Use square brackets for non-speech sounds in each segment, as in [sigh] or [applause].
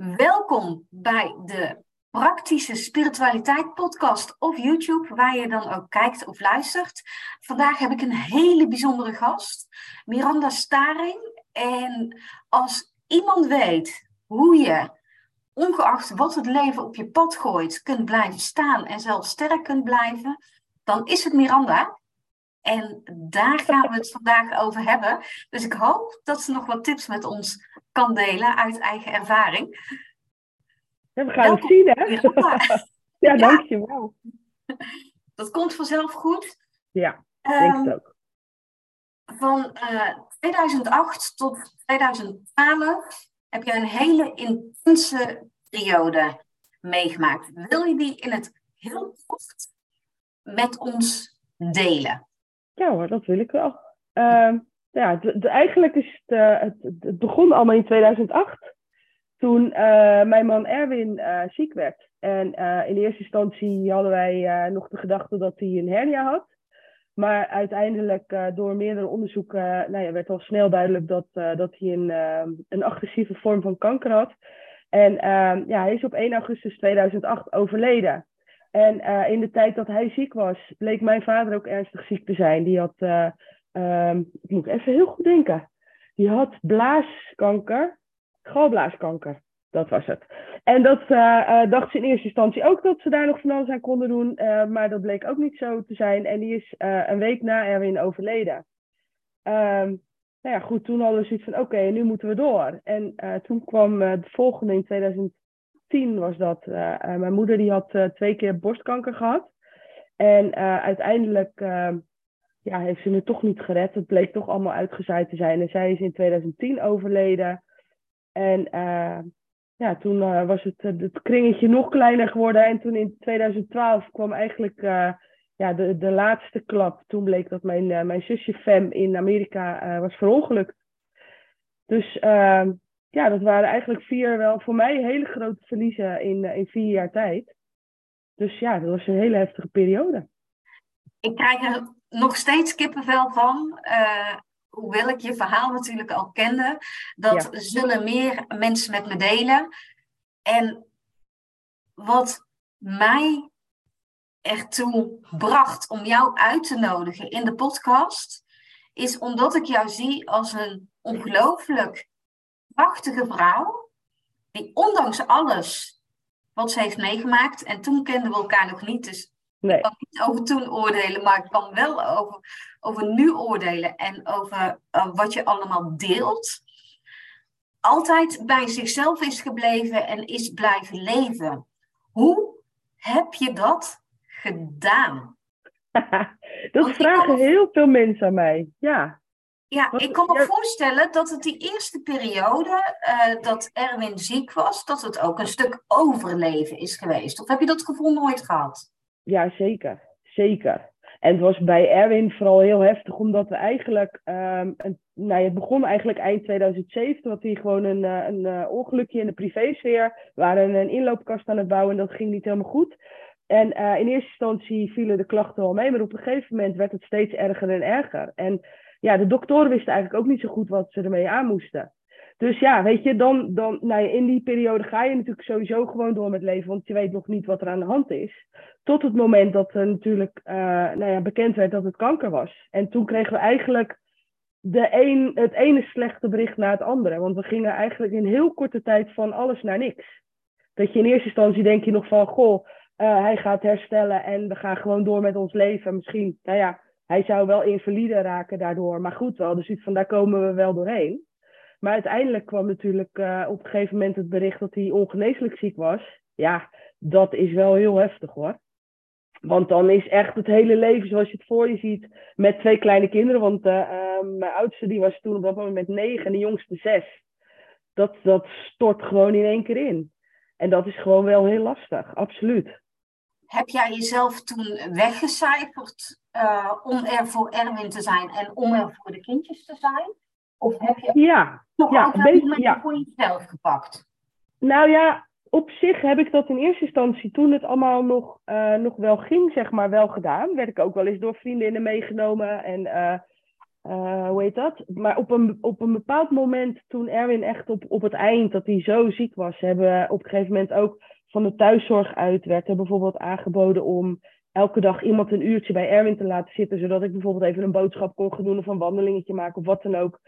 Welkom bij de Praktische Spiritualiteit Podcast of YouTube, waar je dan ook kijkt of luistert. Vandaag heb ik een hele bijzondere gast, Miranda Staring. En als iemand weet hoe je, ongeacht wat het leven op je pad gooit, kunt blijven staan en zelf sterk kunt blijven, dan is het Miranda. En daar gaan we het vandaag over hebben. Dus ik hoop dat ze nog wat tips met ons kan delen uit eigen ervaring. Ja, we gaan het zien, hè? [laughs] ja, dankjewel. Dat komt vanzelf goed. Ja, denk het ehm, ook. Van 2008 eh, tot 2012 heb je een hele intense periode meegemaakt. Wil je die in het heel kort met ons delen? Ja hoor, dat wil ik wel. Uh, ja, eigenlijk is het, uh, het, het, begon allemaal in 2008. Toen uh, mijn man Erwin uh, ziek werd. En in eerste instantie hadden wij nog de gedachte dat hij een hernia had. Maar uiteindelijk door meerdere onderzoeken nou ja, werd al snel duidelijk dat, dat hij een, een agressieve vorm van kanker had. En ehm, ja, hij is op 1 augustus 2008 overleden. En uh, in de tijd dat hij ziek was, bleek mijn vader ook ernstig ziek te zijn. Die had, uh, um, ik moet even heel goed denken, die had blaaskanker, galblaaskanker. Dat was het. En dat uh, dacht ze in eerste instantie ook dat ze daar nog van alles aan konden doen. maar dat bleek ook niet zo te zijn. En die is een week na Erwin overleden. Um, nou ja, goed, toen hadden we zoiets van, oké, nu moeten we door. En toen kwam de volgende in 2000 tien was dat. Uh, mijn moeder die had uh, twee keer borstkanker gehad. En uiteindelijk ja, heeft ze het toch niet gered. Het bleek toch allemaal uitgezaaid te zijn. En zij is in 2010 overleden. En ja, toen was het, het kringetje nog kleiner geworden. En toen in 2012 kwam eigenlijk ja, de, de laatste klap. Toen bleek dat mijn, mijn zusje Fem in Amerika was verongelukt. Dus ja, dat waren eigenlijk vier wel voor mij hele grote verliezen in, eh, in vier jaar tijd. Dus ja, dat was een hele heftige periode. Ik krijg er nog steeds kippenvel van. Uh, hoewel ik je verhaal natuurlijk al kende. Dat zullen meer mensen met me delen. En wat mij ertoe bracht om jou uit te nodigen in de podcast, is omdat ik jou zie als een ongelooflijk prachtige vrouw, die ondanks alles wat ze heeft meegemaakt, en toen kenden we elkaar nog niet, dus nee. ik kan niet over toen oordelen, maar ik kan wel over, over nu oordelen en over uh, wat je allemaal deelt, altijd bij zichzelf is gebleven en is blijven leven. Hoe heb je dat gedaan? [laughs] dat vragen heel veel mensen aan mij. Ja. Ja, ik kan me voorstellen dat het die eerste periode uh, dat Erwin ziek was, dat het ook een stuk overleven is geweest. Of heb je dat gevoel nooit gehad? Ja, zeker. Zeker. En het was bij Erwin vooral heel heftig, omdat we eigenlijk, um, een, nou, het begon eigenlijk eind 2007, dat hij gewoon een, eh, een, een uh, ongelukje in de privésfeer. We waren een inloopkast aan het bouwen en dat ging niet helemaal goed. En uh, in eerste instantie vielen de klachten wel mee, maar op een gegeven moment werd het steeds erger en erger. En ja, de doktoren wisten eigenlijk ook niet zo goed wat ze ermee aan moesten. Dus ja, weet je, dan, dan nou in die periode ga je natuurlijk sowieso gewoon door met leven, want je weet nog niet wat er aan de hand is. Tot het moment dat er natuurlijk uh, nou ja, bekend werd dat het kanker was. En toen kregen we eigenlijk de een, het ene slechte bericht na het andere. Want we gingen eigenlijk in heel korte tijd van alles naar niks. Dat je in eerste instantie denk je nog van, goh, uh, hij gaat herstellen en we gaan gewoon door met ons leven. Misschien, nou ja, hij zou wel invalide raken daardoor. Maar goed, wel, dus iets van daar komen we wel doorheen. Maar uiteindelijk kwam natuurlijk uh, op een gegeven moment het bericht dat hij ongeneeslijk ziek was. Ja, dat is wel heel heftig hoor. Want dan is echt het hele leven zoals je het voor je ziet met twee kleine kinderen. Want uh, uh, mijn oudste die was toen op dat moment negen en de jongste zes. Dat, dat stort gewoon in één keer in. En dat is gewoon wel heel lastig, absoluut. Heb jij jezelf toen weggecijferd uh, om er voor Erwin te zijn en om er voor de kindjes te zijn? Of heb je ja, toch ja, altijd een beetje, ja. voor jezelf gepakt? Nou ja, op zich heb ik dat in eerste instantie, toen het allemaal nog, uh, nog wel ging, zeg maar, wel gedaan. Werd ik ook wel eens door vriendinnen meegenomen. En uh, uh, hoe heet dat? Maar op een, op een bepaald moment, toen Erwin echt op, op het eind, dat hij zo ziek was, hebben we op een gegeven moment ook van de thuiszorg uit, werd er bijvoorbeeld aangeboden om elke dag iemand een uurtje bij Erwin te laten zitten, zodat ik bijvoorbeeld even een boodschap kon gaan doen of een wandelingetje maken of wat dan ook.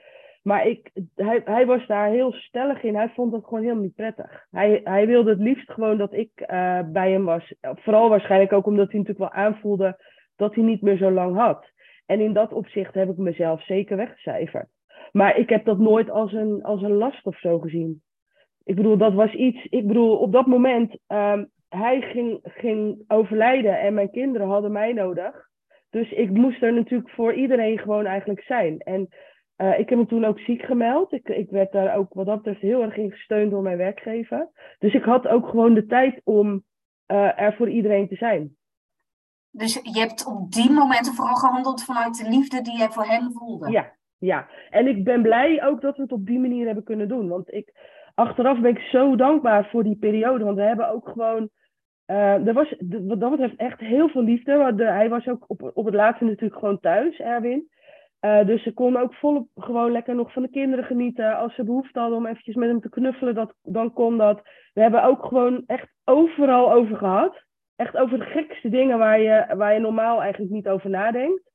Maar ik, hij, hij was daar heel stellig in. Hij vond dat gewoon helemaal niet prettig. Hij, hij wilde het liefst gewoon dat ik uh, bij hem was. Vooral waarschijnlijk ook omdat hij natuurlijk wel aanvoelde dat hij niet meer zo lang had. En in dat opzicht heb ik mezelf zeker weggecijferd. Maar ik heb dat nooit als een, als een last of zo gezien. Ik bedoel, dat was iets. Ik bedoel, op dat moment, um, hij ging, ging overlijden en mijn kinderen hadden mij nodig. Dus ik moest er natuurlijk voor iedereen gewoon eigenlijk zijn. En uh, ik heb me toen ook ziek gemeld. Ik, ik werd daar ook wat dat betreft heel erg in gesteund door mijn werkgever. Dus ik had ook gewoon de tijd om uh, er voor iedereen te zijn. Dus je hebt op die momenten vooral gehandeld vanuit de liefde die jij voor hem voelde? Ja, ja. En ik ben blij ook dat we het op die manier hebben kunnen doen. Want ik, achteraf ben ik zo dankbaar voor die periode. Want we hebben ook gewoon. Uh, er was wat dat betreft echt heel veel liefde. De, hij was ook op, op het laatste natuurlijk gewoon thuis, Erwin. Uh, dus ze konden ook volop gewoon lekker nog van de kinderen genieten. Als ze behoefte hadden om eventjes met hem te knuffelen, dat, dan kon dat. We hebben ook gewoon echt overal over gehad. Echt over de gekste dingen waar je, waar je normaal eigenlijk niet over nadenkt.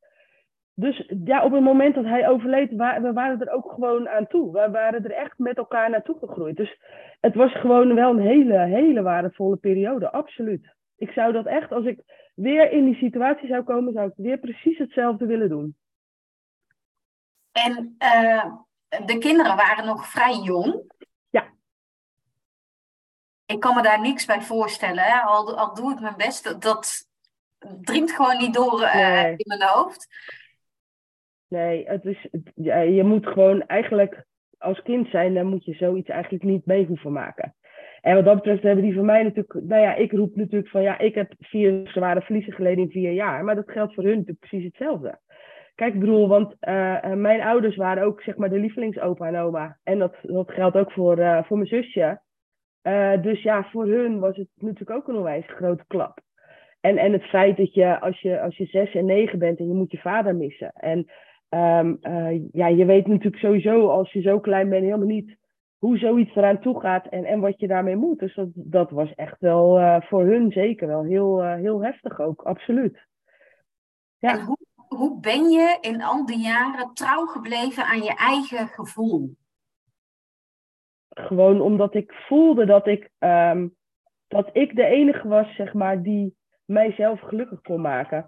Dus ja, op het moment dat hij overleed, wa we waren er ook gewoon aan toe. We waren er echt met elkaar naartoe gegroeid. Dus het was gewoon wel een hele, hele waardevolle periode, absoluut. Ik zou dat echt, als ik weer in die situatie zou komen, zou ik weer precies hetzelfde willen doen. En uh, de kinderen waren nog vrij jong. Ja. Ik kan me daar niks bij voorstellen. Hè? Al, al doe ik mijn best. Dat, dat dringt gewoon niet door uh, nee. in mijn hoofd. Nee, het is, je moet gewoon eigenlijk als kind zijn, dan moet je zoiets eigenlijk niet mee hoeven maken. En wat dat betreft hebben die van mij natuurlijk, nou ja, ik roep natuurlijk van ja, ik heb vier zware verliezen geleden in vier jaar. Maar dat geldt voor hun natuurlijk precies hetzelfde. Kijk, ik bedoel, want uh, mijn ouders waren ook zeg maar de lievelingsopa en oma. En dat, dat geldt ook voor, uh, voor mijn zusje. Dus ja, voor hun was het natuurlijk ook een onwijs grote klap. En, en het feit dat je als, je als je zes en negen bent en je moet je vader missen. En um, ja, je weet natuurlijk sowieso als je zo klein bent helemaal niet hoe zoiets eraan toe gaat en, en wat je daarmee moet. Dus dat, dat was echt wel voor hun zeker wel heel, heel heftig ook, absoluut. Ja. hoe hoe ben je in al die jaren trouw gebleven aan je eigen gevoel? Gewoon omdat ik voelde dat ik, um, dat ik de enige was, zeg maar, die mijzelf gelukkig kon maken.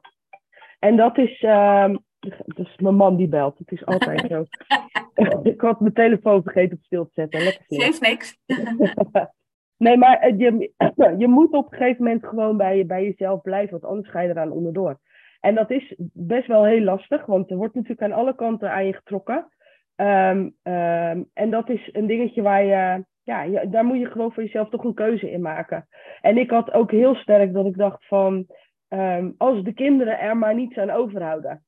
En dat is, um, dus mijn man die belt. Het is altijd zo. [laughs] ik had mijn telefoon vergeten op stil te zetten. Lekker Geeft niks. [laughs] nee, maar je, [clears throat] je moet op een gegeven moment gewoon bij, bij jezelf blijven, want anders ga je eraan onderdoor. En dat is best wel heel lastig, want er wordt natuurlijk aan alle kanten aan je getrokken. Um, um, en dat is een dingetje waar je, ja, je, daar moet je gewoon voor jezelf toch een keuze in maken. En ik had ook heel sterk dat ik dacht van, um, als de kinderen er maar niets aan overhouden.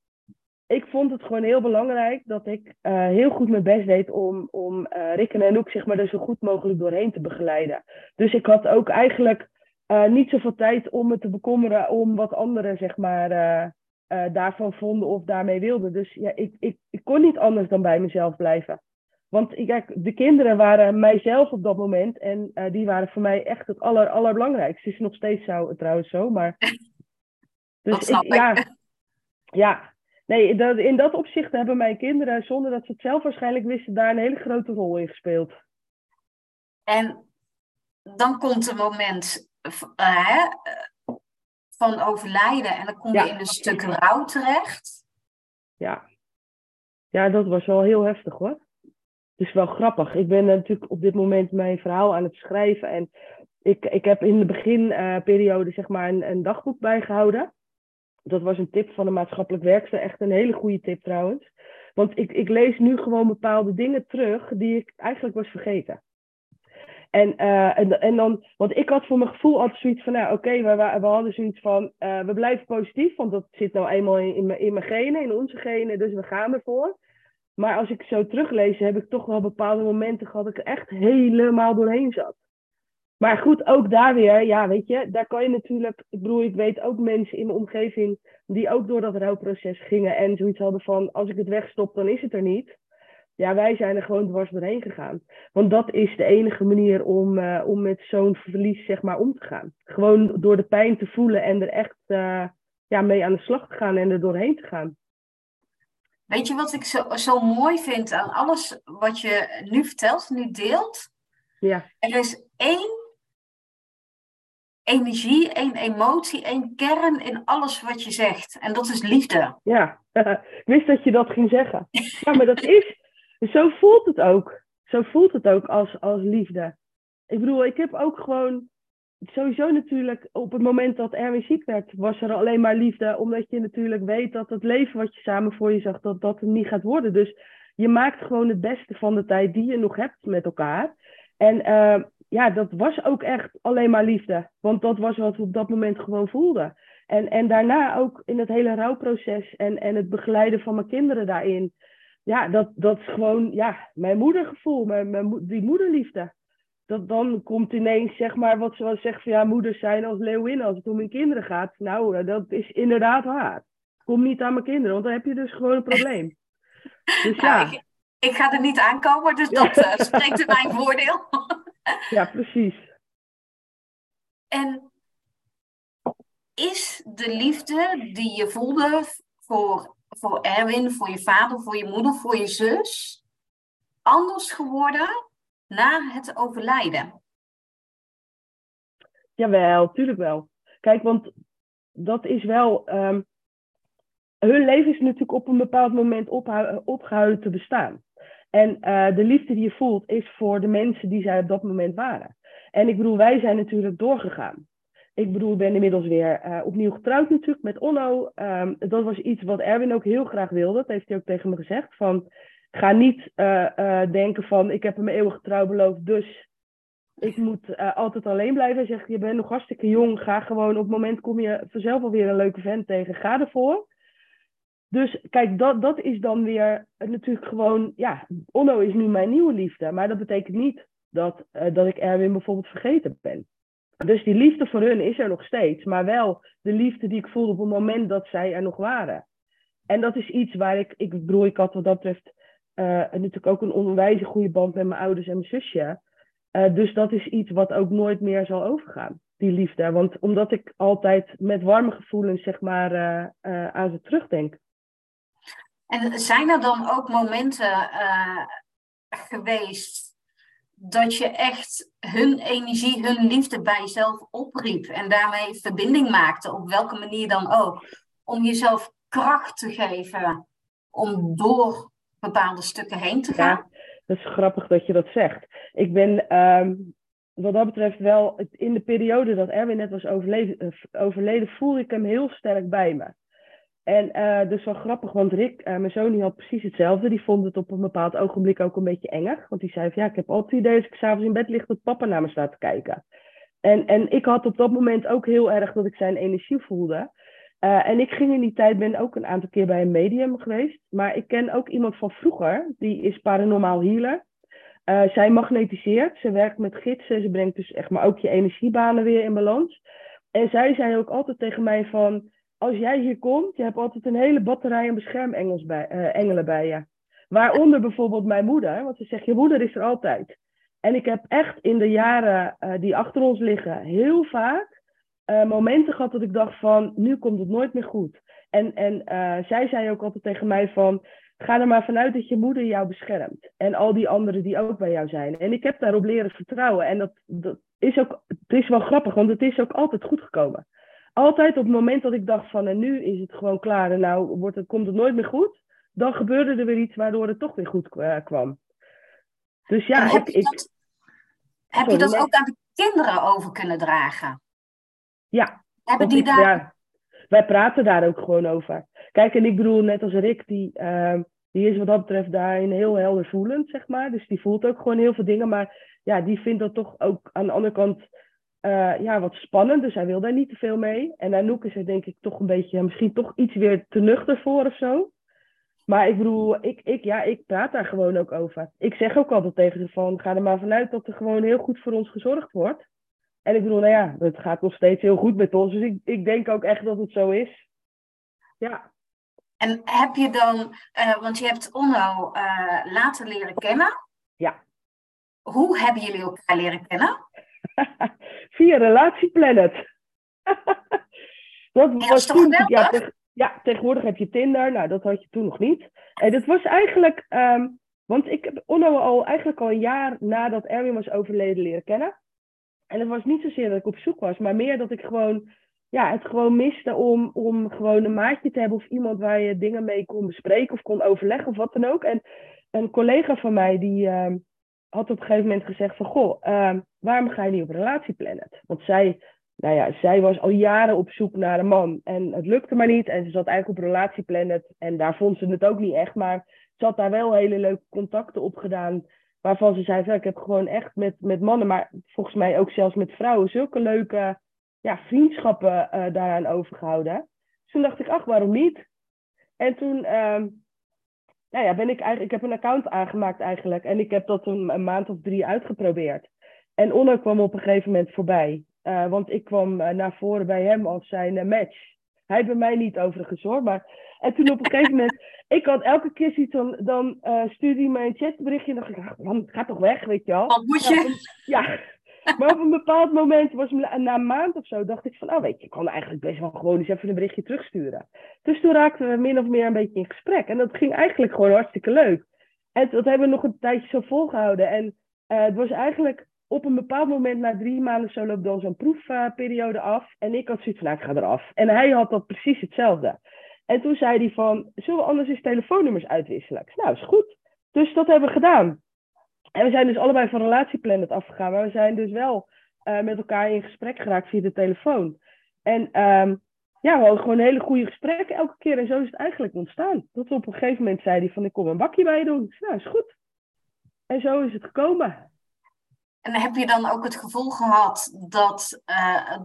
Ik vond het gewoon heel belangrijk dat ik uh, heel goed mijn best deed om, om uh, Rick en Anouk zeg maar, er zo goed mogelijk doorheen te begeleiden. Dus ik had ook eigenlijk uh, niet zoveel tijd om me te bekommeren om wat anderen zeg maar, daarvan vonden of daarmee wilden. Dus ja, ik, ik, ik kon niet anders dan bij mezelf blijven. Want kijk, de kinderen waren mijzelf op dat moment en die waren voor mij echt het aller, allerbelangrijkste. Het is nog steeds zo, trouwens zo, maar... [laughs] Dus ik, ik. Ja, ja, nee, dat, in dat opzicht hebben mijn kinderen, zonder dat ze het zelf waarschijnlijk wisten, daar een hele grote rol in gespeeld. En dan komt een moment uh, van overlijden en dan kom je ja. in een stuk rouw terecht. Ja. ja, dat was wel heel heftig hoor. Het is wel grappig. Ik ben natuurlijk op dit moment mijn verhaal aan het schrijven. En ik, ik heb in de beginperiode uh, zeg maar een, een, dagboek bijgehouden. Dat was een tip van de maatschappelijk werkster. Echt een hele goede tip trouwens. Want ik, ik lees nu gewoon bepaalde dingen terug die ik eigenlijk was vergeten. En, uh, en, en dan, want ik had voor mijn gevoel altijd zoiets van, nou oké, we, we, hadden zoiets van, uh, we blijven positief, want dat zit nou eenmaal in, in, mijn, in in onze genen, dus we gaan ervoor. Maar als ik zo teruglees, heb ik toch wel bepaalde momenten gehad dat ik er echt helemaal doorheen zat. Maar goed, ook daar weer, ja, weet je, daar kan je natuurlijk, ik bedoel, ik weet ook mensen in mijn omgeving die ook door dat rouwproces gingen en zoiets hadden van, als ik het wegstop, dan is het er niet. Ja, wij zijn er gewoon dwars doorheen gegaan. Want dat is de enige manier om, uh, om met zo'n verlies, zeg maar, om te gaan. Gewoon door de pijn te voelen en er echt uh, ja, mee aan de slag te gaan en er doorheen te gaan. Weet je wat ik zo, zo mooi vind aan alles wat je nu vertelt, nu deelt? Ja. Er is één energie, één emotie, één kern in alles wat je zegt. En dat is liefde. Ja, [laughs] ik wist dat je dat ging zeggen. Ja, maar dat is, zo voelt het ook. Zo voelt het ook als, als liefde. Ik bedoel, ik heb ook gewoon, sowieso natuurlijk, op het moment dat Erwin ziek werd, was er alleen maar liefde. Omdat je natuurlijk weet dat het leven wat je samen voor je zag, dat dat niet gaat worden. Dus je maakt gewoon het beste van de tijd die je nog hebt met elkaar. En uh, ja, dat was ook echt alleen maar liefde. Want dat was wat we op dat moment gewoon voelden. En, en daarna ook in het hele rouwproces en, en het begeleiden van mijn kinderen daarin. Ja, dat, dat is gewoon ja, mijn moedergevoel, mijn, mijn, die moederliefde. Dat dan komt ineens, zeg maar, wat ze wel zeggen van ja, moeders zijn als leeuwinnen als het om hun kinderen gaat. Nou, dat is inderdaad waar. Kom niet aan mijn kinderen, want dan heb je dus gewoon een probleem. [laughs] Dus ja. ik, ik, ga er niet aankomen, dus dat uh, spreekt in mijn [laughs] voordeel. [laughs] Ja, precies. En is de liefde die je voelde voor, voor Erwin, voor je vader, voor je moeder, voor je zus, anders geworden na het overlijden? Jawel, tuurlijk wel. Kijk, want dat is wel. Um, hun leven is natuurlijk op een bepaald moment opgehouden te bestaan. En uh, de liefde die je voelt is voor de mensen die zij op dat moment waren. En ik bedoel, wij zijn natuurlijk doorgegaan. Ik bedoel, ik ben inmiddels weer uh, opnieuw getrouwd natuurlijk met Onno. Um, dat was iets wat Erwin ook heel graag wilde. Dat heeft hij ook tegen me gezegd. Van, ga niet uh, denken van, ik heb hem eeuwig trouw beloofd, dus ik moet altijd alleen blijven. Zegt, je bent nog hartstikke jong. Ga gewoon, op het moment kom je vanzelf alweer een leuke vent tegen. Ga ervoor. Dus kijk, dat, dat is dan weer natuurlijk gewoon, ja, Onno is nu mijn nieuwe liefde. Maar dat betekent niet dat, uh, dat ik Erwin bijvoorbeeld vergeten ben. Dus die liefde voor hun is er nog steeds. Maar wel de liefde die ik voelde op het moment dat zij er nog waren. En dat is iets waar ik, ik bedoel, ik had wat dat betreft uh, natuurlijk ook een onwijs goede band met mijn ouders en mijn zusje. Uh, dus dat is iets wat ook nooit meer zal overgaan, die liefde. Want omdat ik altijd met warme gevoelens, zeg maar, aan ze terugdenk. En zijn er dan ook momenten uh, geweest dat je echt hun energie, hun liefde bij jezelf opriep en daarmee verbinding maakte, op welke manier dan ook, om jezelf kracht te geven om door bepaalde stukken heen te gaan? Ja, dat is grappig dat je dat zegt. Ik ben um, wat dat betreft wel, in de periode dat Erwin net was overleden, eh, voelde ik hem heel sterk bij me. En uh, dus wel grappig, want Rick, uh, mijn zoon, die had precies hetzelfde. Die vond het op een bepaald ogenblik ook een beetje enger. Want die zei van, ja, ik heb altijd het idee als ik s'avonds in bed lig dat papa naar me staat te kijken. En, en ik had op dat moment ook heel erg dat ik zijn energie voelde. Uh, en ik ging in die tijd, ben ook een aantal keer bij een medium geweest. Maar ik ken ook iemand van vroeger, die is paranormaal healer. zij magnetiseert, ze werkt met gidsen, ze brengt dus echt maar ook je energiebanen weer in balans. En zij zei ook altijd tegen mij van als jij hier komt, je hebt altijd een hele batterij aan beschermengels bij, uh, engelen bij je. Waaronder bijvoorbeeld mijn moeder, want ze zegt, je moeder is er altijd. En ik heb echt in de jaren uh, die achter ons liggen heel vaak uh, momenten gehad dat ik dacht van, nu komt het nooit meer goed. En, en zij zei ook altijd tegen mij van, ga er maar vanuit dat je moeder jou beschermt. En al die anderen die ook bij jou zijn. En ik heb daarop leren vertrouwen. En dat, dat is ook, het is wel grappig, want het is ook altijd goed gekomen altijd op het moment dat ik dacht van en nu is het gewoon klaar en nou wordt het, komt het nooit meer goed, dan gebeurde er weer iets waardoor het toch weer goed kwam. Dus ja, heb, ik, je dat, heb je dat ook aan de kinderen over kunnen dragen? Ja. Hebben die daar... Ja, wij praten daar ook gewoon over. Kijk, en ik bedoel, net als Rick, die, uh, die is wat dat betreft daarin heel helder voelend, zeg maar. Dus die voelt ook gewoon heel veel dingen. Maar ja, die vindt dat toch ook aan de andere kant uh, ja, wat spannend, dus hij wil daar niet te veel mee. En Anouk is er denk ik toch een beetje, misschien toch iets weer te nuchter voor of zo. Maar ik bedoel, ik, ik, ja, ik praat daar gewoon ook over. Ik zeg ook altijd tegen ze van, ga er maar vanuit dat er gewoon heel goed voor ons gezorgd wordt. En ik bedoel, nou ja, het gaat nog steeds heel goed met ons. Dus ik, ik denk ook echt dat het zo is. Ja. En heb je dan, uh, want je hebt Onno uh, later leren kennen. Ja. Hoe hebben jullie elkaar leren kennen? [laughs] Via Relatieplanet. [laughs] dat was, was toen, ja, ja, tegenwoordig heb je Tinder. Nou, dat had je toen nog niet. En dat was eigenlijk, um, want ik heb Onno al eigenlijk al een jaar nadat Erwin was overleden leren kennen. En het was niet zozeer dat ik op zoek was, maar meer dat ik gewoon, ja, het gewoon miste om, om gewoon een maatje te hebben of iemand waar je dingen mee kon bespreken of kon overleggen of wat dan ook. En een collega van mij die uh, had op een gegeven moment gezegd van, goh, uh, waarom ga je niet op Relatieplanet? Want zij, nou ja, zij was al jaren op zoek naar een man en het lukte maar niet. En ze zat eigenlijk op Relatieplanet en daar vond ze het ook niet echt, maar ze had daar wel hele leuke contacten op gedaan waarvan ze zei, ik heb gewoon echt met, met mannen, maar volgens mij ook zelfs met vrouwen, zulke leuke ja, vriendschappen uh, daaraan overgehouden. Dus toen dacht ik, ach, waarom niet? En toen uh, nou ja, ben ik eigenlijk, ik heb een account aangemaakt eigenlijk. En ik heb dat een, een maand of drie uitgeprobeerd. En Onno kwam op een gegeven moment voorbij. Uh, want ik kwam uh, naar voren bij hem als zijn match. Hij bij mij niet overigens hoor, maar en toen op een gegeven moment, [laughs] ik had elke keer zoiets van, dan uh, stuurde hij mij een chatberichtje en dacht ik, man, ga toch weg, weet je wel. Wat moet je? Ja, maar op een bepaald moment, was na een maand of zo, dacht ik van, oh weet je, ik kan eigenlijk best wel gewoon eens even een berichtje terugsturen. Dus toen raakten we min of meer een beetje in gesprek. En dat ging eigenlijk gewoon hartstikke leuk. En dat hebben we nog een tijdje zo volgehouden. En uh, het was eigenlijk op een bepaald moment, na drie maanden zo, loopt dan zo'n proefperiode af. En ik had zoiets van, nou, ik ga eraf. En hij had dat precies hetzelfde. En toen zei hij van, zullen we anders eens telefoonnummers uitwisselen? Nou, is goed. Dus dat hebben we gedaan. En we zijn dus allebei van Relatieplanet afgegaan. Maar we zijn dus wel uh, met elkaar in gesprek geraakt via de telefoon. En um, ja, we hadden gewoon hele goede gesprekken elke keer. En zo is het eigenlijk ontstaan. Tot we op een gegeven moment zei hij van, ik kom een bakje bij je doen. Ik zei, nou, is goed. En zo is het gekomen. En heb je dan ook het gevoel gehad dat uh,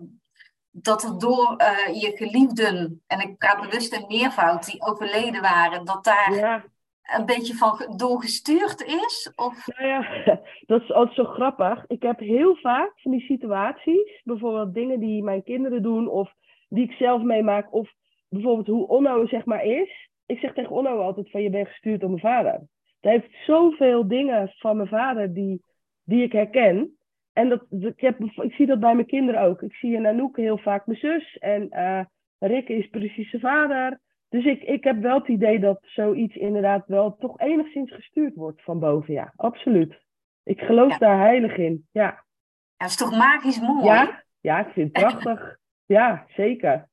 dat er door uh, je geliefden, en ik praat bewust een meervoud, die overleden waren, dat daar ja. Een beetje van doorgestuurd is? Of? Nou ja, [laughs] dat is altijd zo grappig. Ik heb heel vaak van die situaties, bijvoorbeeld dingen die mijn kinderen doen, of die ik zelf meemaak, of bijvoorbeeld hoe Onno zeg maar is. Ik zeg tegen Onno altijd van je bent gestuurd door mijn vader. Hij heeft zoveel dingen van mijn vader die, die ik herken. En dat, ik, heb, ik zie dat bij mijn kinderen ook. Ik zie in Anouk heel vaak mijn zus. En uh, Rick is precies zijn vader. Dus ik, ik heb wel het idee dat zoiets inderdaad wel toch enigszins gestuurd wordt van boven. Ja, absoluut. Ik geloof daar heilig in. Ja. Dat is toch magisch mooi? Ja, ja ik vind het prachtig. ja, zeker.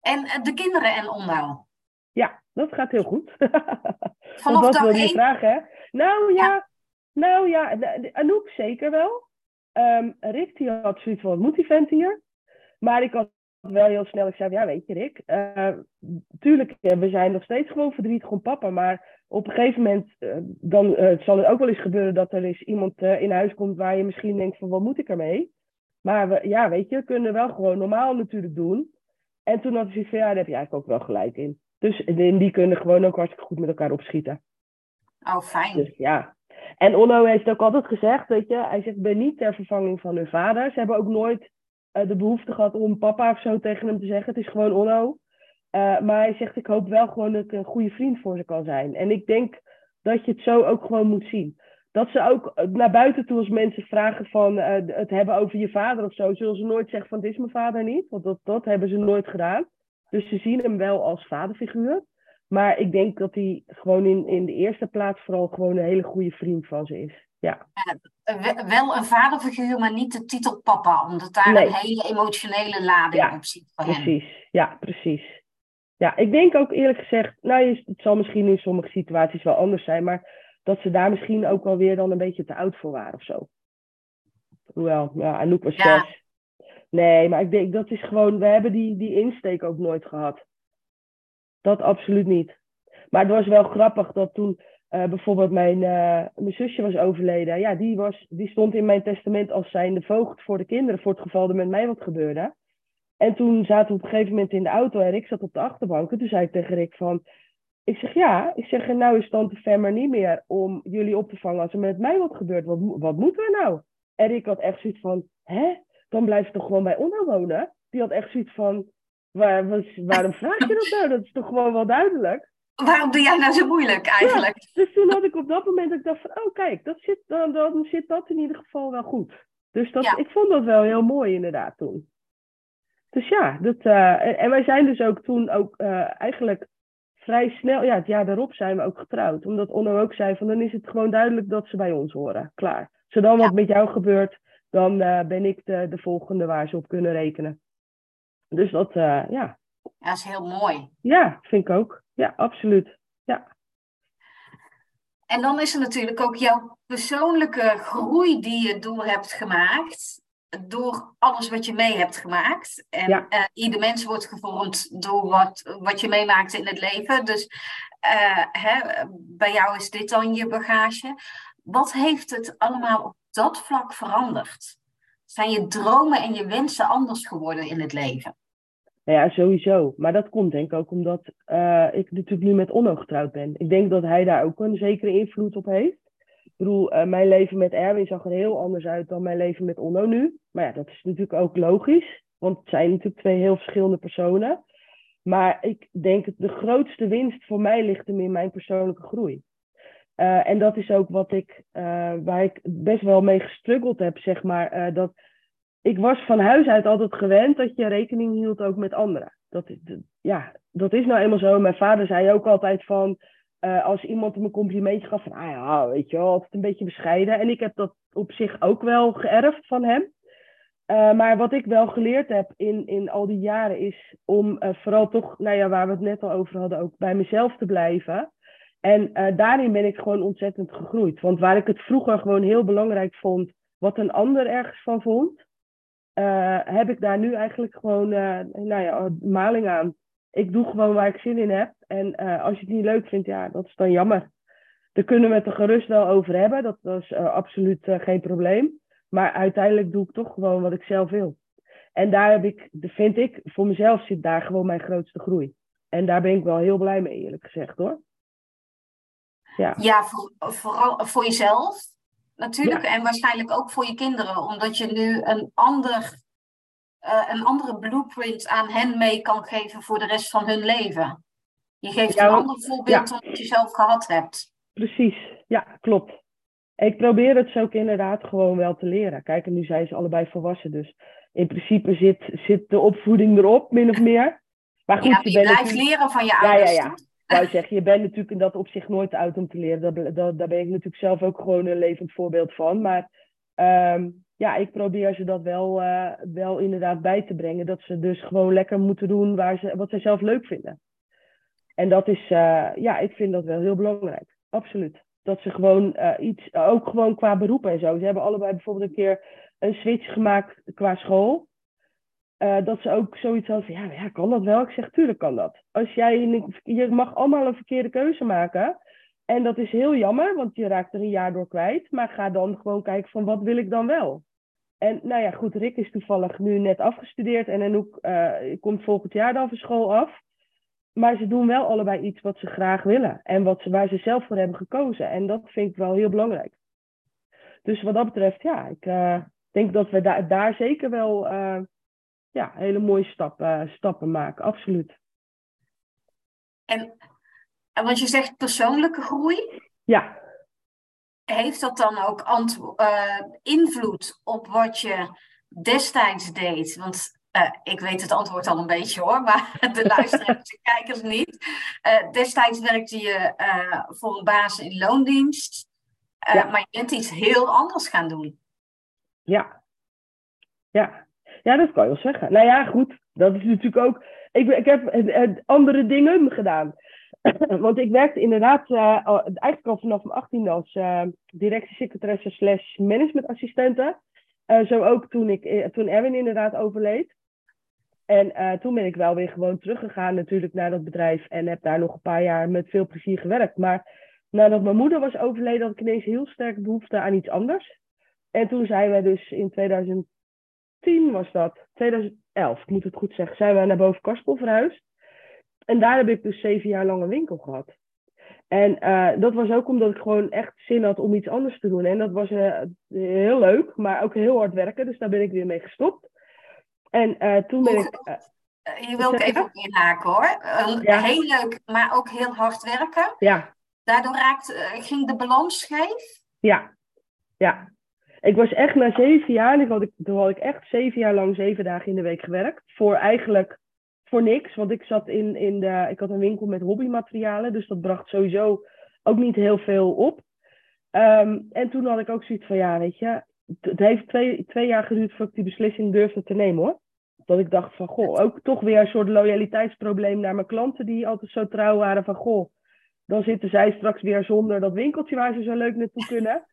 En eh, de kinderen en Onno? Ja, dat gaat heel goed. [laughs] Vanaf wat wil je vragen, hè? Nou ja, nou ja, Anouk zeker wel. Um, Rick die had zoiets van, wat moet die vent hier? Maar ik had wel heel snel, ik zei, ja weet je Rick, uh, tuurlijk, we zijn nog steeds gewoon verdrietig om papa, maar op een gegeven moment uh, dan uh, zal het ook wel eens gebeuren dat er eens iemand in huis komt waar je misschien denkt van, wat moet ik ermee? Maar we, ja, weet je, we kunnen wel gewoon normaal natuurlijk doen. En toen had zoiets van, ja, daar heb je eigenlijk ook wel gelijk in. Dus in die kunnen gewoon ook hartstikke goed met elkaar opschieten. Oh, fijn. Dus ja, en Onno heeft ook altijd gezegd, weet je, hij zegt, ben niet ter vervanging van hun vader. Ze hebben ook nooit uh, de behoefte gehad om papa of zo tegen hem te zeggen. Het is gewoon Onno. Uh, maar hij zegt, ik hoop wel gewoon dat ik een goede vriend voor ze kan zijn. En ik denk dat je het zo ook gewoon moet zien. Dat ze ook naar buiten toe als mensen vragen van het hebben over je vader of zo, zullen ze nooit zeggen van het is mijn vader niet. Want dat, dat hebben ze nooit gedaan. Dus ze zien hem wel als vaderfiguur. Maar ik denk dat hij gewoon in, in de eerste plaats vooral gewoon een hele goede vriend van ze is. Ja. wel een vaderfiguur, maar niet de titel papa, omdat daar een hele emotionele lading op zit voor precies. Hem. Ja, precies. Ja, ik denk ook eerlijk gezegd, nou, het zal misschien in sommige situaties wel anders zijn, maar dat ze daar misschien ook wel weer dan een beetje te oud voor waren of zo. Hoewel, ja, Anouk was ja. zes. Nee, maar ik denk dat is gewoon, we hebben die, die insteek ook nooit gehad. Dat absoluut niet. Maar het was wel grappig dat toen uh, bijvoorbeeld mijn, uh, mijn zusje was overleden. Ja, die, was, die stond in mijn testament als zijnde voogd voor de kinderen. Voor het geval er met mij wat gebeurde. En toen zaten we op een gegeven moment in de auto en ik zat op de achterbank. En toen zei ik tegen Rick van... Ik zeg ja, ik zeg nou is tante Femmer niet meer om jullie op te vangen als er met mij wat gebeurt. Wat, wat moeten we nou? En ik had echt zoiets van, hè? Dan blijf je toch gewoon bij Onno wonen? Die had echt zoiets van, Waar, was, waarom vraag je dat nou? Dat is toch gewoon wel duidelijk? Waarom doe jij nou zo moeilijk eigenlijk? dus toen had ik op dat moment dat ik dacht van, oh kijk, dat zit, dan, dan zit dat in ieder geval wel goed. Dus dat, ik vond dat wel heel mooi inderdaad toen. Dus ja, dat, uh, en wij zijn dus ook toen ook uh, eigenlijk vrij snel, ja, het jaar daarop zijn we ook getrouwd. Omdat Onno ook zei van, dan is het gewoon duidelijk dat ze bij ons horen. Klaar. Zodan wat met jou gebeurt, dan uh, ben ik de, de volgende waar ze op kunnen rekenen. Dus dat, ja. Dat is heel mooi. Ja, vind ik ook. Ja, absoluut. Ja. En dan is er natuurlijk ook jouw persoonlijke groei die je door hebt gemaakt. Door alles wat je mee hebt gemaakt. En ja. uh, ieder mens wordt gevormd door wat, wat je meemaakt in het leven. Dus uh, hè, bij jou is dit dan je bagage. Wat heeft het allemaal op dat vlak veranderd? Zijn je dromen en je wensen anders geworden in het leven? Nou ja, sowieso. Maar dat komt denk ik ook omdat uh, ik natuurlijk nu met Onno getrouwd ben. Ik denk dat hij daar ook een zekere invloed op heeft. Ik bedoel, uh, mijn leven met Erwin zag er heel anders uit dan mijn leven met Onno nu. Maar ja, dat is natuurlijk ook logisch. Want het zijn natuurlijk twee heel verschillende personen. Maar ik denk dat de grootste winst voor mij ligt hem in mijn persoonlijke groei. Uh, en dat is ook wat ik, waar ik best wel mee gestruggeld heb, zeg maar. dat ik was van huis uit altijd gewend dat je rekening hield ook met anderen. Dat, ja, dat is nou eenmaal zo. Mijn vader zei ook altijd van, uh, als iemand hem een complimentje gaf, van, ah ja, weet je wel, altijd een beetje bescheiden. En ik heb dat op zich ook wel geërfd van hem. Uh, maar wat ik wel geleerd heb in, in al die jaren is om uh, vooral toch, nou ja, waar we het net al over hadden, ook bij mezelf te blijven. En daarin ben ik gewoon ontzettend gegroeid. Want waar ik het vroeger gewoon heel belangrijk vond, wat een ander ergens van vond, uh, heb ik daar nu eigenlijk gewoon uh, nou ja, maling aan. Ik doe gewoon waar ik zin in heb. En uh, als je het niet leuk vindt, ja, dat is dan jammer. Daar kunnen we het er gerust wel over hebben. Dat, is absoluut geen probleem. Maar uiteindelijk doe ik toch gewoon wat ik zelf wil. En daar heb ik, vind ik, voor mezelf zit daar gewoon mijn grootste groei. En daar ben ik wel heel blij mee, eerlijk gezegd hoor. Ja, ja voor, vooral voor jezelf natuurlijk. En waarschijnlijk ook voor je kinderen, omdat je nu een, ander, uh, een andere blueprint aan hen mee kan geven voor de rest van hun leven. Je geeft een ander voorbeeld dan wat je zelf gehad hebt. Precies, ja, klopt. Ik probeer het zo ook inderdaad gewoon wel te leren. Kijk, en nu zijn ze allebei volwassen, dus in principe zit, zit de opvoeding erop, min of meer. Maar goed, ja, je, je blijft leren van je ouders. Ja, ja, ja zeggen, je bent natuurlijk in dat opzicht nooit oud om te leren. Daar, daar ben ik natuurlijk zelf ook gewoon een levend voorbeeld van. Maar um, ja, ik probeer ze dat wel, uh, wel inderdaad bij te brengen. Dat ze dus gewoon lekker moeten doen waar ze, wat ze zelf leuk vinden. En dat is, uh, ja, ik vind dat wel heel belangrijk. Absoluut. Dat ze gewoon uh, iets, ook gewoon qua beroep en zo. Ze hebben allebei bijvoorbeeld een keer een switch gemaakt qua school. Uh, dat ze ook zoiets van, ja, ja, kan dat wel? Ik zeg, tuurlijk kan dat. Als jij, je mag allemaal een verkeerde keuze maken. En dat is heel jammer, want je raakt er een jaar door kwijt. Maar ga dan gewoon kijken van, wat wil ik dan wel? En nou ja, goed, Rick is toevallig nu net afgestudeerd. En Anouk uh, komt volgend jaar dan van school af. Maar ze doen wel allebei iets wat ze graag willen. En wat ze, waar ze zelf voor hebben gekozen. En dat vind ik wel heel belangrijk. Dus wat dat betreft, ja, ik uh, denk dat we da daar zeker wel ja, hele mooie stappen, stappen maken, absoluut. En, en wat je zegt persoonlijke groei? Ja. Heeft dat dan ook uh, invloed op wat je destijds deed? Want uh, ik weet het antwoord al een beetje hoor, maar [laughs] de luisteraars en kijkers niet. Uh, destijds werkte je voor een baas in loondienst, ja. maar je bent iets heel anders gaan doen. Ja, ja. Ja, dat kan je wel zeggen. Nou ja, goed. Dat is natuurlijk ook. Ik, ik heb andere dingen gedaan. [clears throat] Want ik werkte inderdaad uh, eigenlijk al vanaf mijn 18 als uh, directiesecretaresse slash managementassistente. Zo ook toen, ik, toen Erwin inderdaad overleed. En toen ben ik wel weer gewoon teruggegaan natuurlijk naar dat bedrijf. En heb daar nog een paar jaar met veel plezier gewerkt. Maar nadat mijn moeder was overleden, had ik ineens heel sterk behoefte aan iets anders. En toen zijn we dus in 2000 2010 was dat, 2011, ik moet het goed zeggen, zijn we naar boven Karspel verhuisd. En daar heb ik dus zeven jaar lang een winkel gehad. En uh, dat was ook omdat ik gewoon echt zin had om iets anders te doen. En dat was uh, heel leuk, maar ook heel hard werken. Dus daar ben ik weer mee gestopt. En uh, toen ben ik. je wil ik even op inhaken hoor. Ja. Heel leuk, maar ook heel hard werken. Ja. Daardoor raakt, ging de balans scheef? Ja, ja. Ik was echt na zeven jaar, had ik, toen had ik echt zeven jaar lang zeven dagen in de week gewerkt. Voor eigenlijk voor niks, want ik zat in, in de, ik had een winkel met hobbymaterialen, dus dat bracht sowieso ook niet heel veel op. Um, en toen had ik ook zoiets van, ja, weet je, het heeft twee, twee jaar geduurd voordat ik die beslissing durfde te nemen hoor. Dat ik dacht van, goh, ook toch weer een soort loyaliteitsprobleem naar mijn klanten die altijd zo trouw waren van, goh, dan zitten zij straks weer zonder dat winkeltje waar ze zo leuk naartoe kunnen.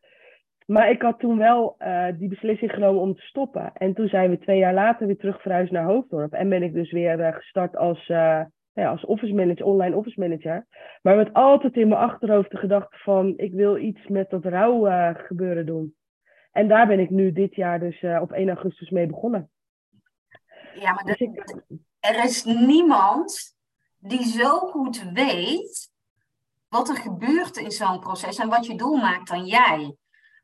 Maar ik had toen wel uh, die beslissing genomen om te stoppen. En toen zijn we twee jaar later weer terug verhuisd naar Hoofddorp. En ben ik dus weer uh, gestart als, uh, ja, als office manager, online office manager. Maar met altijd in mijn achterhoofd de gedachte van ik wil iets met dat rouw gebeuren doen. En daar ben ik nu dit jaar dus op 1 augustus mee begonnen. Ja, maar dus ik... er is niemand die zo goed weet wat er gebeurt in zo'n proces en wat je doel maakt dan jij.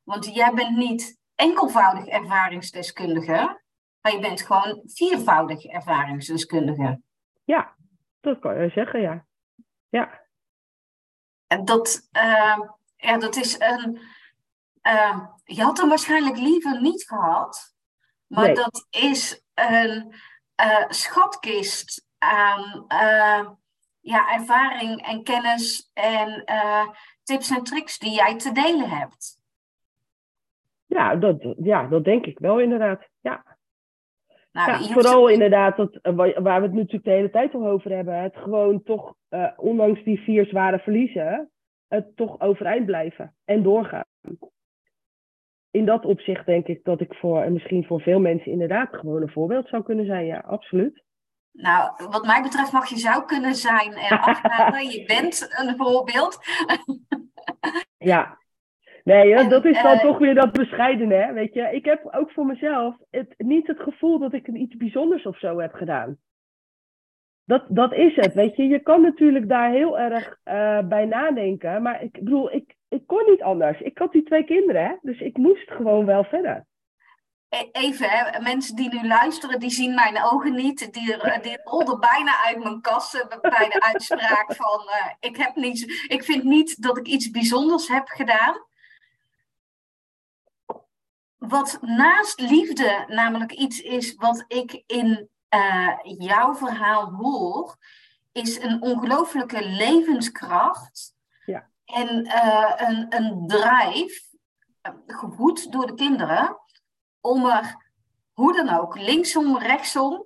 Want jij bent niet enkelvoudig ervaringsdeskundige, maar je bent gewoon viervoudig ervaringsdeskundige. Ja, dat kan je zeggen, ja. Ja. En dat, uh, ja, dat is een. Uh, je had hem waarschijnlijk liever niet gehad, maar dat is een uh, schatkist aan ja, ervaring en kennis en tips en tricks die jij te delen hebt. Ja, dat, ja, dat denk ik wel inderdaad. Ja. Nou, ja, vooral inderdaad, dat, eh, waar we het natuurlijk de hele tijd al over hebben. Het gewoon toch, uh, ondanks die vier zware verliezen, het toch overeind blijven en doorgaan. In dat opzicht denk ik dat ik voor, en misschien voor veel mensen inderdaad gewoon een voorbeeld zou kunnen zijn. Ja, absoluut. Nou, wat mij betreft mag je zou kunnen zijn en afhalen. je bent een voorbeeld. ja, Nee, dat is dan uh, toch weer dat bescheiden, hè? Weet je, ik heb ook voor mezelf het, niet het gevoel dat ik iets bijzonders of zo heb gedaan. Dat, dat is het, weet je. Je kan natuurlijk daar heel erg uh, bij nadenken. Maar ik bedoel, ik, ik kon niet anders. Ik had die twee kinderen, hè? Dus ik moest gewoon wel verder. E, even, hè, mensen die nu luisteren, die zien mijn ogen niet. Die, die rolden bijna uit mijn kassen bij de uitspraak van... Uh, ik, heb niets, ik vind niet dat ik iets bijzonders heb gedaan wat naast liefde namelijk iets is wat ik in uh, jouw verhaal hoor, is een ongelooflijke levenskracht ja. en uh, een, een drive, uh, gevoed door de kinderen, om er hoe dan ook, linksom, rechtsom,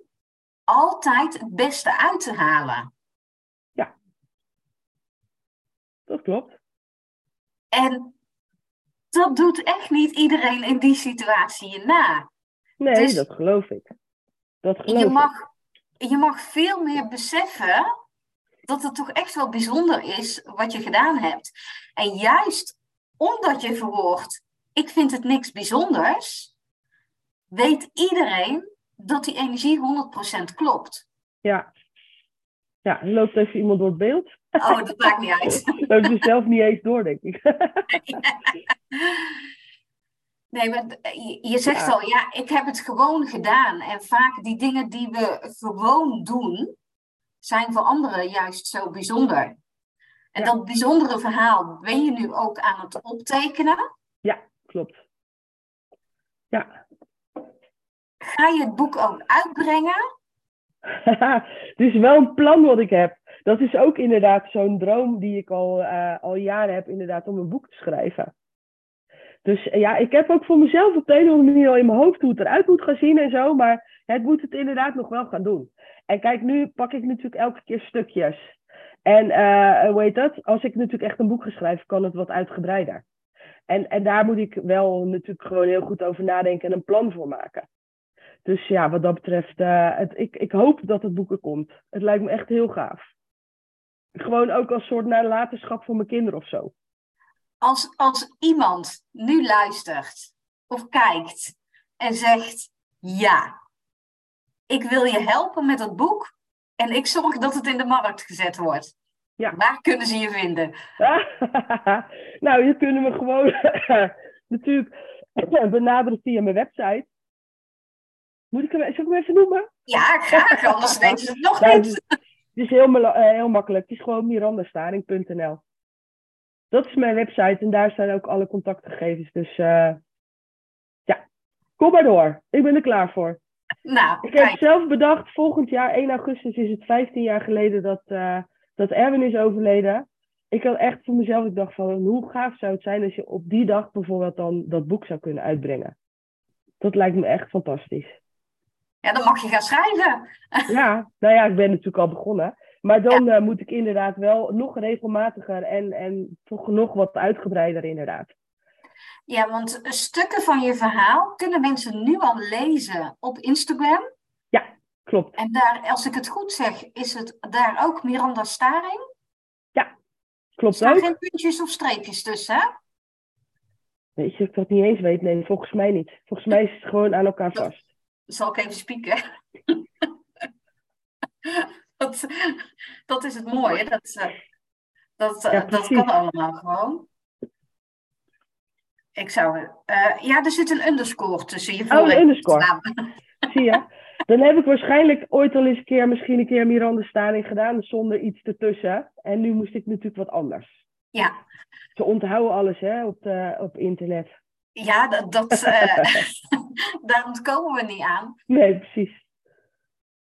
altijd het beste uit te halen. Ja, dat klopt. En dat doet echt niet iedereen in die situatie na. Nee, dus dat geloof ik. Dat geloof je, mag, je mag veel meer beseffen dat het toch echt wel bijzonder is wat je gedaan hebt. En juist omdat je verwoordt, ik vind het niks bijzonders, weet iedereen dat die energie 100% klopt. Ja. Ja, er loopt even iemand door het beeld. Oh, dat maakt niet uit. Dat heb je zelf niet eens door, denk ik. [laughs] Nee, maar je zegt al, ja, ik heb het gewoon gedaan. En vaak die dingen die we gewoon doen, zijn voor anderen juist zo bijzonder. En dat bijzondere verhaal ben je nu ook aan het optekenen. Ja, klopt. Ja. Ga je het boek ook uitbrengen? [laughs] het is wel een plan wat ik heb dat is ook inderdaad zo'n droom die ik al, uh, al jaren heb, inderdaad, om een boek te schrijven. Dus ja, ik heb ook voor mezelf op de een of andere manier al in mijn hoofd hoe het eruit moet gaan zien en zo, maar het moet het inderdaad nog wel gaan doen. En kijk, nu pak ik natuurlijk elke keer stukjes. En uh, hoe heet dat? Als ik natuurlijk echt een boek ga kan het wat uitgebreider. En, en daar moet ik wel natuurlijk gewoon heel goed over nadenken en een plan voor maken. Dus ja, wat dat betreft, uh, het, ik, ik hoop dat het boek er komt. Het lijkt me echt heel gaaf gewoon ook als soort nalatenschap voor mijn kinderen of zo. Als, als iemand nu luistert of kijkt en zegt: Ja, ik wil je helpen met het boek en ik zorg dat het in de markt gezet wordt. Ja. Waar kunnen ze je vinden? [laughs] nou, je kunnen me gewoon [laughs] natuurlijk [clears throat] benaderen via mijn website. Moet ik hem, zal ik hem even noemen? Ja, graag, anders weten ze het nog nou, niet. Het is, heel, uh, heel makkelijk. Het is gewoon mirandastaring.nl. Dat is mijn website en daar staan ook alle contactgegevens. Dus uh, ja, kom maar door. Ik ben er klaar voor. Nou, ik heb zelf bedacht, volgend jaar, 1 augustus, is het 15 jaar geleden dat, uh, dat Erwin is overleden. Ik had echt voor mezelf, ik dacht van, hoe gaaf zou het zijn als je op die dag bijvoorbeeld dan dat boek zou kunnen uitbrengen. Dat lijkt me echt fantastisch. Ja, dan mag je gaan schrijven. Ja, nou ja, ik ben natuurlijk al begonnen. Maar dan eh, moet ik inderdaad wel nog regelmatiger en, en toch nog wat uitgebreider inderdaad. Ja, want stukken van je verhaal kunnen mensen nu al lezen op Instagram. Ja, klopt. En daar, als ik het goed zeg, is het daar ook Miranda Staring? Ja, klopt er ook. geen puntjes of streepjes tussen, hè? Weet je, ik dat niet eens weet. Nee, volgens mij niet. Volgens mij is het gewoon aan elkaar vast zal ik even spieken. [laughs] dat, dat is het mooie. Dat, eh, dat, eh, dat kan allemaal gewoon. Ik zou. Uh, ja, er zit een underscore tussen je voor. Oh, een underscore. [laughs] Zie je? Dan heb ik waarschijnlijk ooit al eens een keer, misschien een keer Miranda Staring gedaan, zonder iets ertussen. En nu moest ik natuurlijk wat anders. Ja. Ze onthouden alles hè, op, de, op internet. Ja, dat, dat uh, [laughs] daar ontkomen we niet aan. Nee, precies.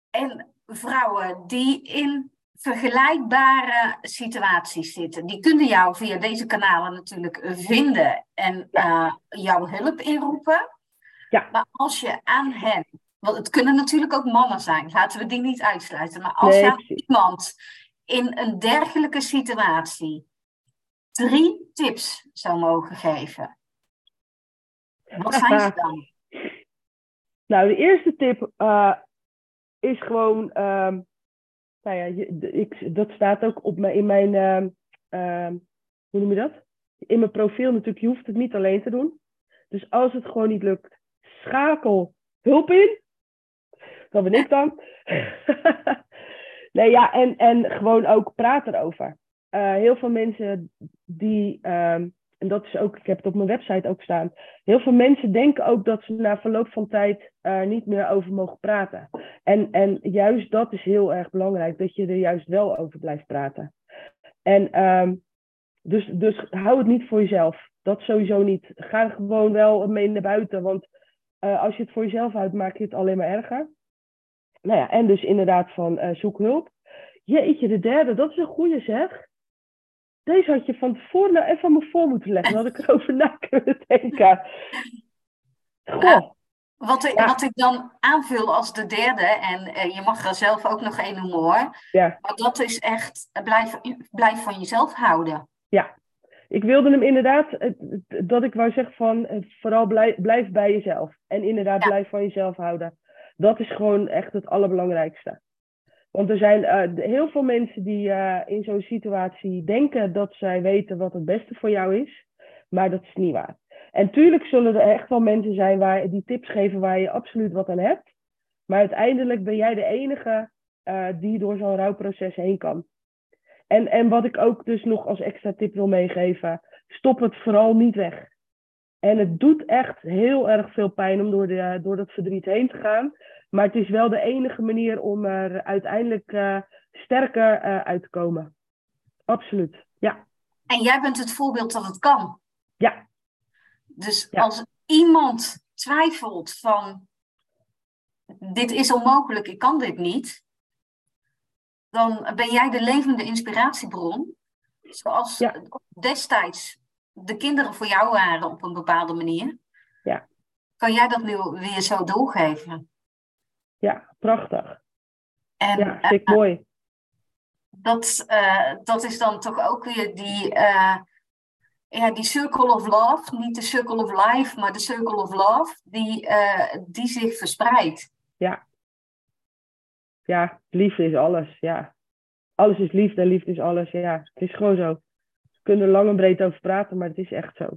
En vrouwen die in vergelijkbare situaties zitten, die kunnen jou via deze kanalen natuurlijk vinden en uh, jouw hulp inroepen. Ja. Maar als je aan hen, want het kunnen natuurlijk ook mannen zijn, laten we die niet uitsluiten, maar als je aan iemand in een dergelijke situatie drie tips zou mogen geven, wat zijn ze dan? [laughs] nou, de eerste tip uh, is gewoon, uh, nou ja, ik, dat staat ook op mijn, in mijn, uh, hoe noem je dat? In mijn profiel natuurlijk, je hoeft het niet alleen te doen. Dus als het gewoon niet lukt, schakel hulp in. Dat ben ik dan. [laughs] nee, ja, en, en gewoon ook praten erover. Uh, heel veel mensen die en dat is ook, ik heb het op mijn website ook staan. Heel veel mensen denken ook dat ze na verloop van tijd er niet meer over mogen praten. En, en juist dat is heel erg belangrijk, dat je er juist wel over blijft praten. En um, dus, dus hou het niet voor jezelf. Dat sowieso niet. Ga gewoon wel mee naar buiten, want uh, als je het voor jezelf houdt, maak je het alleen maar erger. Nou ja, en dus inderdaad van uh, zoek hulp. Jeetje, de derde, dat is een goede zeg. Deze had je van tevoren nou even aan me voor moeten leggen. Dan had ik erover na kunnen denken. Goh. wat, ik, wat ik dan aanvul als de derde, en eh, je mag er zelf ook nog één noemen hoor. Ja. Maar dat is echt, blijf, blijf van jezelf houden. Ja, ik wilde hem inderdaad, dat ik wou zeggen van, eh, vooral blijf, blijf bij jezelf. En inderdaad, blijf van jezelf houden. Dat is gewoon echt het allerbelangrijkste. Want er zijn uh, heel veel mensen die uh, in zo'n situatie denken dat zij weten wat het beste voor jou is, maar dat is niet waar. En tuurlijk zullen er echt wel mensen zijn waar, die tips geven waar je absoluut wat aan hebt. Maar uiteindelijk ben jij de enige uh, die door zo'n rouwproces heen kan. En, en wat ik ook dus nog als extra tip wil meegeven, stop het vooral niet weg. En het doet echt heel erg veel pijn om door, de, door dat verdriet heen te gaan. Maar het is wel de enige manier om er uiteindelijk uh, sterker uh, uit te komen. Absoluut, ja. En jij bent het voorbeeld dat het kan. Ja. Dus als iemand twijfelt van dit is onmogelijk, ik kan dit niet, dan ben jij de levende inspiratiebron. Zoals ja. destijds de kinderen voor jou waren op een bepaalde manier. Ja. Kan jij dat nu weer zo doorgeven? Ja, prachtig. En, ja, vind ik uh, mooi. Dat, uh, dat is dan toch ook weer die, uh, ja, die circle of love, niet de circle of life, maar de circle of love, die, die zich verspreidt. Ja. Ja, liefde is alles, ja. Alles is liefde en liefde is alles, ja. Het is gewoon zo. We kunnen er lang en breed over praten, maar het is echt zo.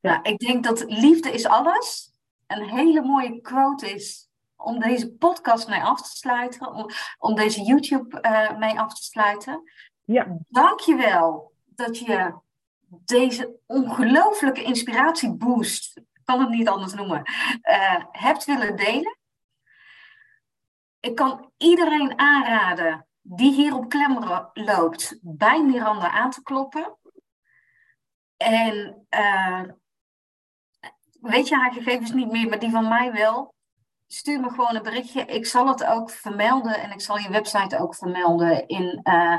Ja. Nou, ik denk dat liefde is alles een hele mooie quote is om deze podcast mee af te sluiten, om, om deze YouTube uh, mee af te sluiten. Ja. Dank je wel dat je deze ongelooflijke inspiratieboost, ik kan het niet anders noemen, uh, hebt willen delen. Ik kan iedereen aanraden die hier op klem loopt, bij Miranda aan te kloppen. En uh, weet je haar gegevens niet meer, maar die van mij wel. Stuur me gewoon een berichtje. Ik zal het ook vermelden en ik zal je website ook vermelden in, uh,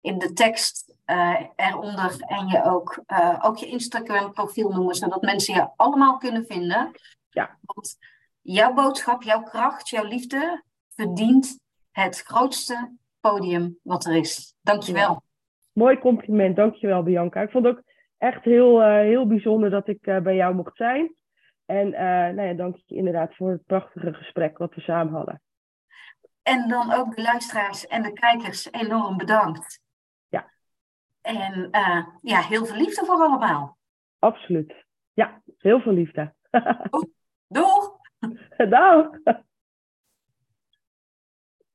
in de tekst uh, eronder. En je ook, ook je Instagram profiel noemen, zodat mensen je allemaal kunnen vinden. Ja. Want jouw boodschap, jouw kracht, jouw liefde verdient het grootste podium wat er is. Dankjewel. Ja. Mooi compliment, dankjewel Bianca. Ik vond het ook echt heel, heel bijzonder dat ik bij jou mocht zijn. En uh, nou ja, dank je inderdaad voor het prachtige gesprek wat we samen hadden. En dan ook de luisteraars en de kijkers enorm bedankt. Ja. En ja, heel veel liefde voor allemaal. Absoluut. Ja, heel veel liefde. [laughs] Doeg! Dag!